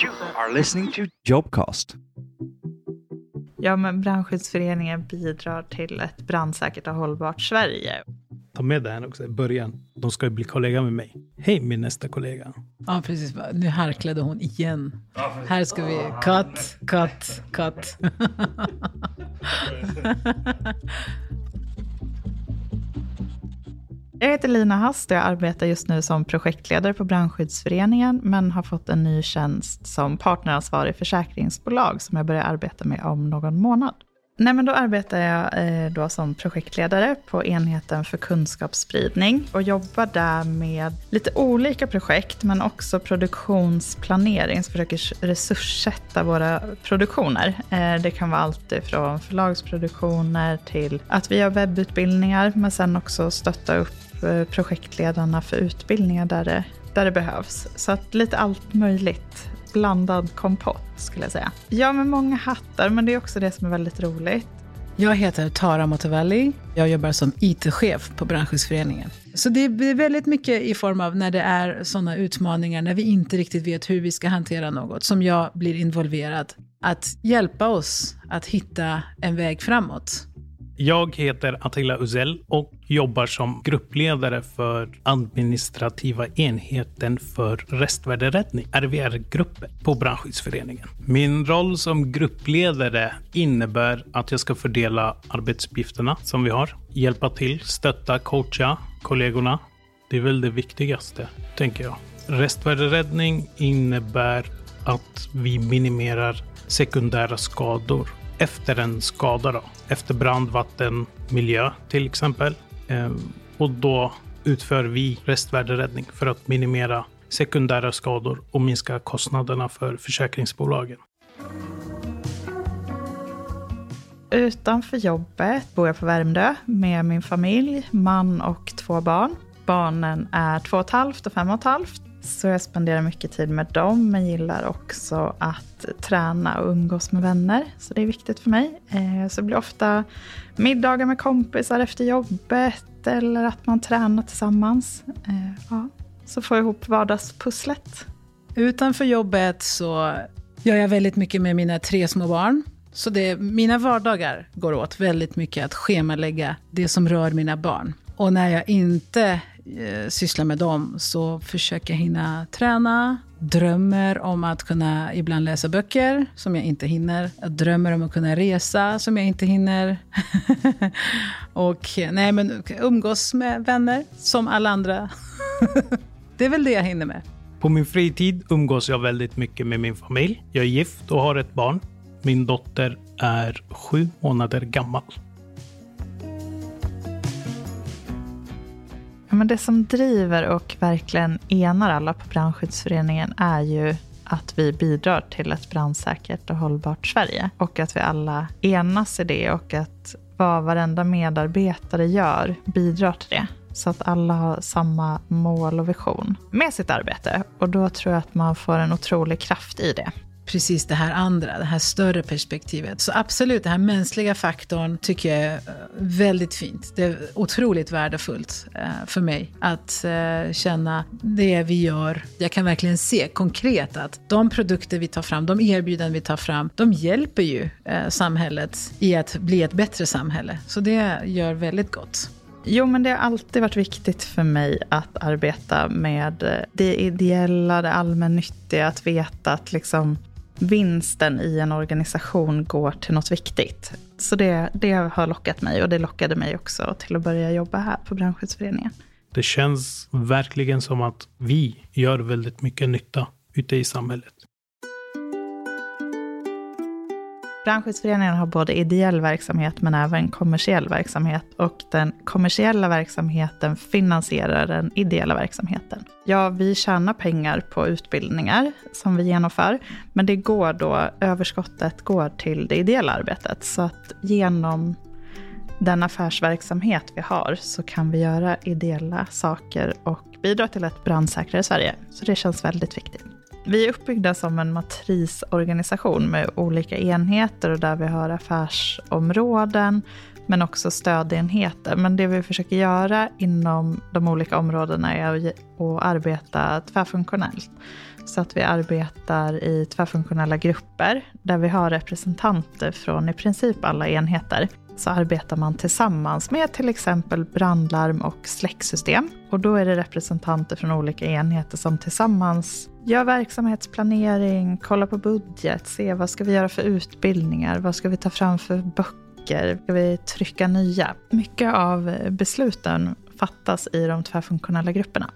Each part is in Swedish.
You are listening to Jobcast. Ja, men Brandskyddsföreningen bidrar till ett brandsäkert och hållbart Sverige. Ta med det här också i början. De ska ju bli kollega med mig. Hej min nästa kollega. Ja, precis. Nu harklade hon igen. Här ska vi... Cut, cut, cut. Jag heter Lina Hast och jag arbetar just nu som projektledare på Brandskyddsföreningen, men har fått en ny tjänst som partneransvarig försäkringsbolag som jag börjar arbeta med om någon månad. Nej, men då arbetar jag eh, då som projektledare på enheten för kunskapsspridning och jobbar där med lite olika projekt, men också produktionsplanering, som försöker resurssätta våra produktioner. Eh, det kan vara allt från förlagsproduktioner till att vi gör webbutbildningar, men sen också stötta upp Eh, projektledarna för utbildningar där det, där det behövs. Så att lite allt möjligt blandad kompott skulle jag säga. Ja, med många hattar, men det är också det som är väldigt roligt. Jag heter Tara Motovalli. Jag jobbar som IT-chef på Brandskyddsföreningen. Så det är väldigt mycket i form av när det är sådana utmaningar, när vi inte riktigt vet hur vi ska hantera något, som jag blir involverad. Att hjälpa oss att hitta en väg framåt. Jag heter Attila Uzell och jobbar som gruppledare för administrativa enheten för restvärderäddning, RVR-gruppen, på Brandskyddsföreningen. Min roll som gruppledare innebär att jag ska fördela arbetsuppgifterna som vi har, hjälpa till, stötta, coacha kollegorna. Det är väl det viktigaste, tänker jag. Restvärderäddning innebär att vi minimerar sekundära skador efter en skada. Då. Efter brand, vatten, miljö till exempel. Ehm, och då utför vi restvärderäddning för att minimera sekundära skador och minska kostnaderna för försäkringsbolagen. Utanför jobbet bor jag på Värmdö med min familj, man och två barn. Barnen är två och ett halvt och fem och ett halvt. Så jag spenderar mycket tid med dem, men gillar också att träna och umgås med vänner. Så det är viktigt för mig. Eh, så det blir ofta middagar med kompisar efter jobbet eller att man tränar tillsammans. Eh, ja, så får jag ihop vardagspusslet. Utanför jobbet så gör jag väldigt mycket med mina tre små barn. Så det, mina vardagar går åt väldigt mycket att schemalägga det som rör mina barn. Och när jag inte eh, sysslar med dem så försöker jag hinna träna, drömmer om att kunna ibland läsa böcker som jag inte hinner. Jag drömmer om att kunna resa som jag inte hinner. och nej, men umgås med vänner som alla andra. det är väl det jag hinner med. På min fritid umgås jag väldigt mycket med min familj. Jag är gift och har ett barn. Min dotter är sju månader gammal. Men det som driver och verkligen enar alla på Brandskyddsföreningen är ju att vi bidrar till ett brandsäkert och hållbart Sverige. Och att vi alla enas i det och att vad varenda medarbetare gör bidrar till det. Så att alla har samma mål och vision med sitt arbete. Och då tror jag att man får en otrolig kraft i det precis det här andra, det här större perspektivet. Så absolut, den här mänskliga faktorn tycker jag är eh, väldigt fint. Det är otroligt värdefullt eh, för mig att eh, känna det vi gör. Jag kan verkligen se konkret att de produkter vi tar fram, de erbjudanden vi tar fram, de hjälper ju samhället i att bli ett bättre samhälle. Så det gör väldigt gott. Jo, men det har alltid varit viktigt för mig att arbeta med det ideella, det allmännyttiga, att veta att liksom vinsten i en organisation går till något viktigt. Så det, det har lockat mig och det lockade mig också till att börja jobba här på Brandskyddsföreningen. Det känns verkligen som att vi gör väldigt mycket nytta ute i samhället. Brandskyddsföreningen har både ideell verksamhet men även kommersiell verksamhet och den kommersiella verksamheten finansierar den ideella verksamheten. Ja, vi tjänar pengar på utbildningar som vi genomför, men det går då, överskottet går till det ideella arbetet. Så att genom den affärsverksamhet vi har så kan vi göra ideella saker och bidra till ett brandsäkrare Sverige. Så det känns väldigt viktigt. Vi är uppbyggda som en matrisorganisation med olika enheter och där vi har affärsområden men också stödenheter. Men det vi försöker göra inom de olika områdena är att arbeta tvärfunktionellt. Så att vi arbetar i tvärfunktionella grupper där vi har representanter från i princip alla enheter. Så arbetar man tillsammans med till exempel brandlarm och släcksystem. Och då är det representanter från olika enheter som tillsammans gör verksamhetsplanering, kolla på budget, se vad ska vi göra för utbildningar, vad ska vi ta fram för böcker, ska vi trycka nya? Mycket av besluten fattas i de tvärfunktionella grupperna.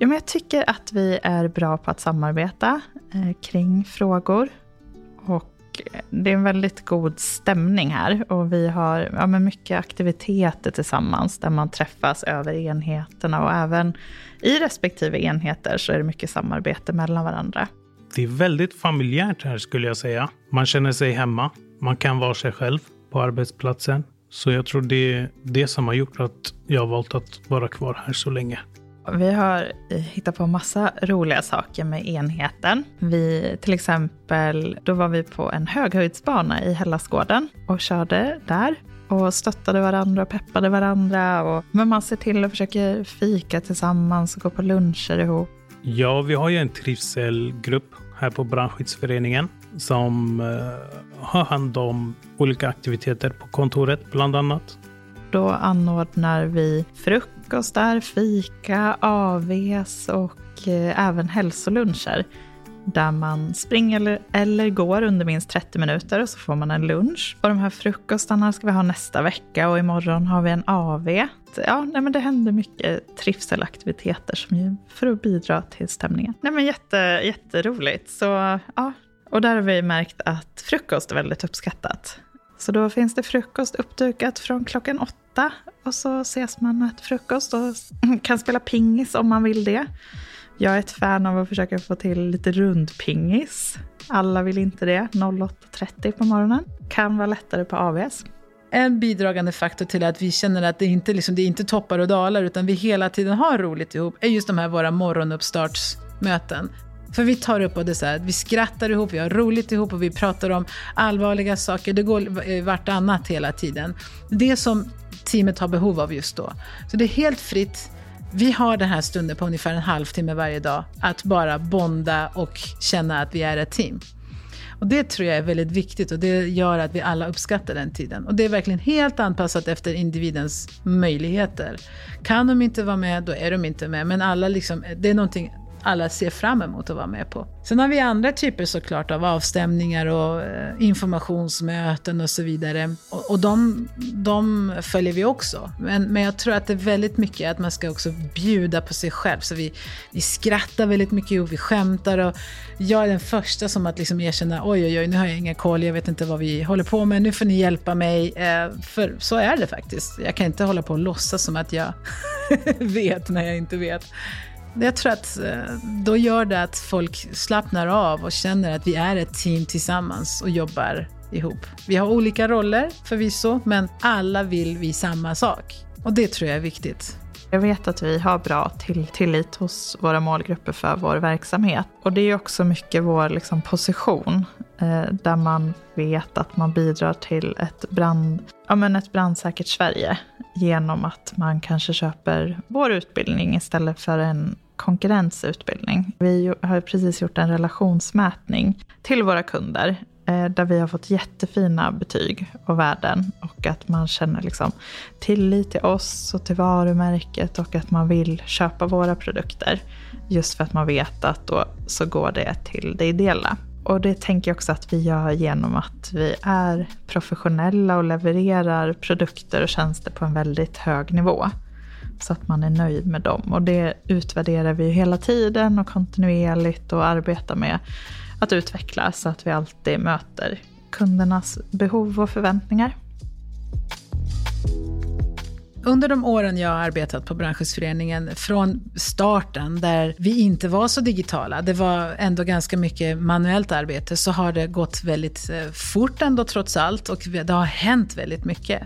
Ja, men jag tycker att vi är bra på att samarbeta eh, kring frågor. Och det är en väldigt god stämning här. Och vi har ja, men mycket aktiviteter tillsammans där man träffas över enheterna. Och även i respektive enheter så är det mycket samarbete mellan varandra. Det är väldigt familjärt här skulle jag säga. Man känner sig hemma. Man kan vara sig själv på arbetsplatsen. Så jag tror det är det som har gjort att jag har valt att vara kvar här så länge. Vi har hittat på massa roliga saker med enheten. Vi, till exempel, då var vi på en höghöjdsbana i Hellasgården och körde där och stöttade varandra och peppade varandra. Och, men man ser till att försöka fika tillsammans och gå på luncher ihop. Ja, vi har ju en trivselgrupp här på Brandskyddsföreningen som uh, har hand om olika aktiviteter på kontoret bland annat. Då anordnar vi frukost där, fika, AVs och eh, även hälsoluncher. Där man springer eller, eller går under minst 30 minuter och så får man en lunch. Och de här frukostarna ska vi ha nästa vecka och imorgon har vi en AV. Ja, nej men det händer mycket trivselaktiviteter som ju för att bidra till stämningen. Nej men jätte, jätteroligt. Så ja, och där har vi märkt att frukost är väldigt uppskattat. Så då finns det frukost uppdukat från klockan åtta och så ses man och äter frukost och kan spela pingis om man vill det. Jag är ett fan av att försöka få till lite rundpingis. Alla vill inte det. 08.30 på morgonen. Kan vara lättare på AVS. En bidragande faktor till att vi känner att det inte, liksom, det är inte toppar och dalar utan vi hela tiden har roligt ihop är just de här våra morgonuppstartsmöten. För vi tar upp både så här, vi skrattar ihop, vi har roligt ihop och vi pratar om allvarliga saker. Det går eh, vartannat hela tiden. Det som teamet har behov av just då. Så det är helt fritt. Vi har den här stunden på ungefär en halvtimme varje dag att bara bonda och känna att vi är ett team. Och Det tror jag är väldigt viktigt och det gör att vi alla uppskattar den tiden. Och Det är verkligen helt anpassat efter individens möjligheter. Kan de inte vara med, då är de inte med. Men alla liksom, det är någonting alla ser fram emot att vara med på. Sen har vi andra typer såklart av avstämningar och eh, informationsmöten och så vidare. Och, och de, de, följer vi också. Men, men jag tror att det är väldigt mycket att man ska också bjuda på sig själv. Så vi, vi skrattar väldigt mycket och vi skämtar. Och jag är den första som att liksom erkänna, oj oj oj, nu har jag ingen koll, jag vet inte vad vi håller på med, nu får ni hjälpa mig. Eh, för så är det faktiskt. Jag kan inte hålla på och låtsas som att jag vet när jag inte vet. Jag tror att eh, då gör det att folk slappnar av och känner att vi är ett team tillsammans och jobbar ihop. Vi har olika roller förvisso, men alla vill vi samma sak. Och det tror jag är viktigt. Jag vet att vi har bra till, tillit hos våra målgrupper för vår verksamhet. Och det är också mycket vår liksom, position, eh, där man vet att man bidrar till ett, brand, ja, men ett brandsäkert Sverige genom att man kanske köper vår utbildning istället för en konkurrensutbildning. Vi har precis gjort en relationsmätning till våra kunder Eh, där vi har fått jättefina betyg och värden och att man känner liksom tillit till oss och till varumärket och att man vill köpa våra produkter. Just för att man vet att då så går det till det ideella. Och det tänker jag också att vi gör genom att vi är professionella och levererar produkter och tjänster på en väldigt hög nivå. Så att man är nöjd med dem. Och det utvärderar vi hela tiden och kontinuerligt och arbetar med att utveckla så att vi alltid möter kundernas behov och förväntningar. Under de åren jag har arbetat på Brandskyddsföreningen, från starten där vi inte var så digitala, det var ändå ganska mycket manuellt arbete, så har det gått väldigt eh, fort ändå trots allt och det har hänt väldigt mycket.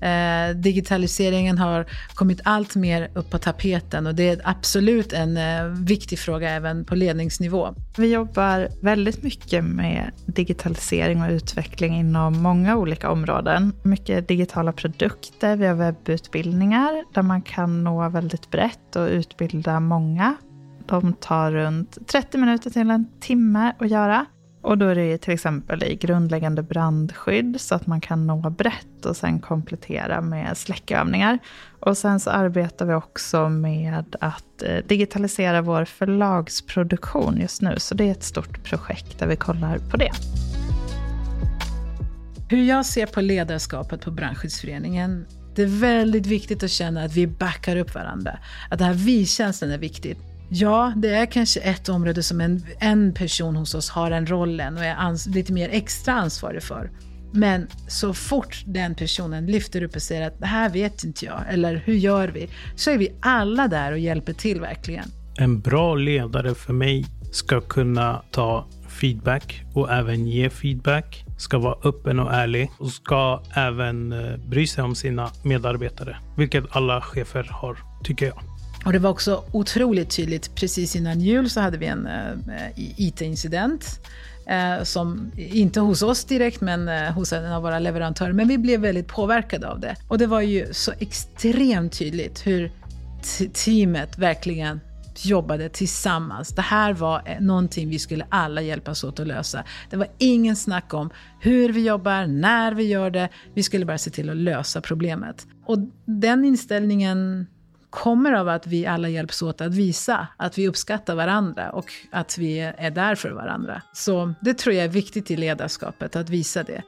Eh, digitaliseringen har kommit allt mer upp på tapeten och det är absolut en eh, viktig fråga även på ledningsnivå. Vi jobbar väldigt mycket med digitalisering och utveckling inom många olika områden. Mycket digitala produkter, vi har webbutbildningar där man kan nå väldigt brett och utbilda många. De tar runt 30 minuter till en timme att göra. Och då är det till exempel i grundläggande brandskydd så att man kan nå brett och sen komplettera med släckövningar. Och sen så arbetar vi också med att eh, digitalisera vår förlagsproduktion just nu. Så det är ett stort projekt där vi kollar på det. Hur jag ser på ledarskapet på Brandskyddsföreningen det är väldigt viktigt att känna att vi backar upp varandra. Att den här vi-känslan är viktigt. Ja, det är kanske ett område som en, en person hos oss har en rollen och är ans lite mer extra ansvarig för. Men så fort den personen lyfter upp och säger att det här vet inte jag, eller hur gör vi? Så är vi alla där och hjälper till verkligen. En bra ledare för mig ska kunna ta feedback och även ge feedback. Ska vara öppen och ärlig och ska även eh, bry sig om sina medarbetare. Vilket alla chefer har, tycker jag. Och det var också otroligt tydligt, precis innan jul så hade vi en eh, IT-incident. Eh, som, inte hos oss direkt, men eh, hos en av våra leverantörer. Men vi blev väldigt påverkade av det. Och det var ju så extremt tydligt hur teamet verkligen jobbade tillsammans. Det här var eh, någonting vi skulle alla hjälpas åt att lösa. Det var ingen snack om hur vi jobbar, när vi gör det. Vi skulle bara se till att lösa problemet. Och den inställningen kommer av att vi alla hjälps åt att visa att vi uppskattar varandra och att vi är där för varandra. Så det tror jag är viktigt i ledarskapet, att visa det.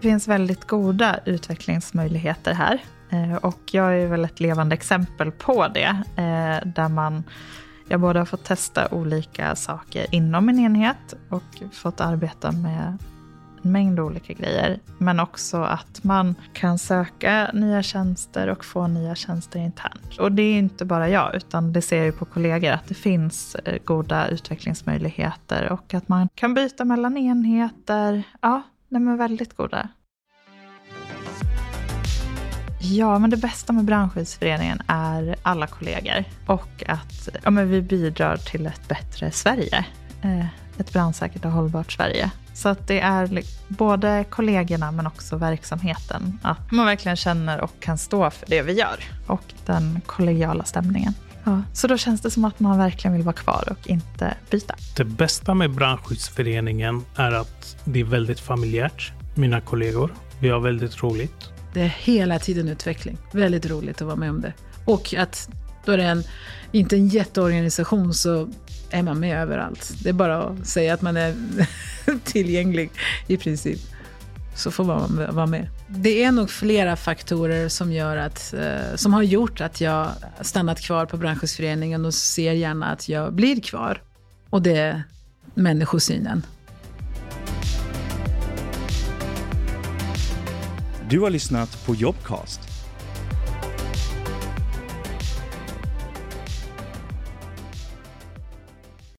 Det finns väldigt goda utvecklingsmöjligheter här. Eh, och jag är väl ett levande exempel på det. Eh, där man, jag både har fått testa olika saker inom min enhet och fått arbeta med mängd olika grejer. Men också att man kan söka nya tjänster och få nya tjänster internt. Och det är inte bara jag, utan det ser jag på kollegor att det finns eh, goda utvecklingsmöjligheter och att man kan byta mellan enheter. Ja, de är väldigt goda. Ja, men det bästa med Brandskyddsföreningen är alla kollegor och att ja, men vi bidrar till ett bättre Sverige. Eh, ett brandsäkert och hållbart Sverige. Så att det är både kollegorna men också verksamheten. Att man verkligen känner och kan stå för det vi gör. Och den kollegiala stämningen. Ja, så då känns det som att man verkligen vill vara kvar och inte byta. Det bästa med Brandskyddsföreningen är att det är väldigt familjärt. Mina kollegor. Vi har väldigt roligt. Det är hela tiden utveckling. Väldigt roligt att vara med om det. Och att då är det en, inte en jätteorganisation så är man med överallt. Det är bara att säga att man är tillgänglig i princip. Så får man vara med. Det är nog flera faktorer som, gör att, eh, som har gjort att jag stannat kvar på Brandskyddsföreningen och ser gärna att jag blir kvar. Och det är människosynen. Du har lyssnat på Jobcast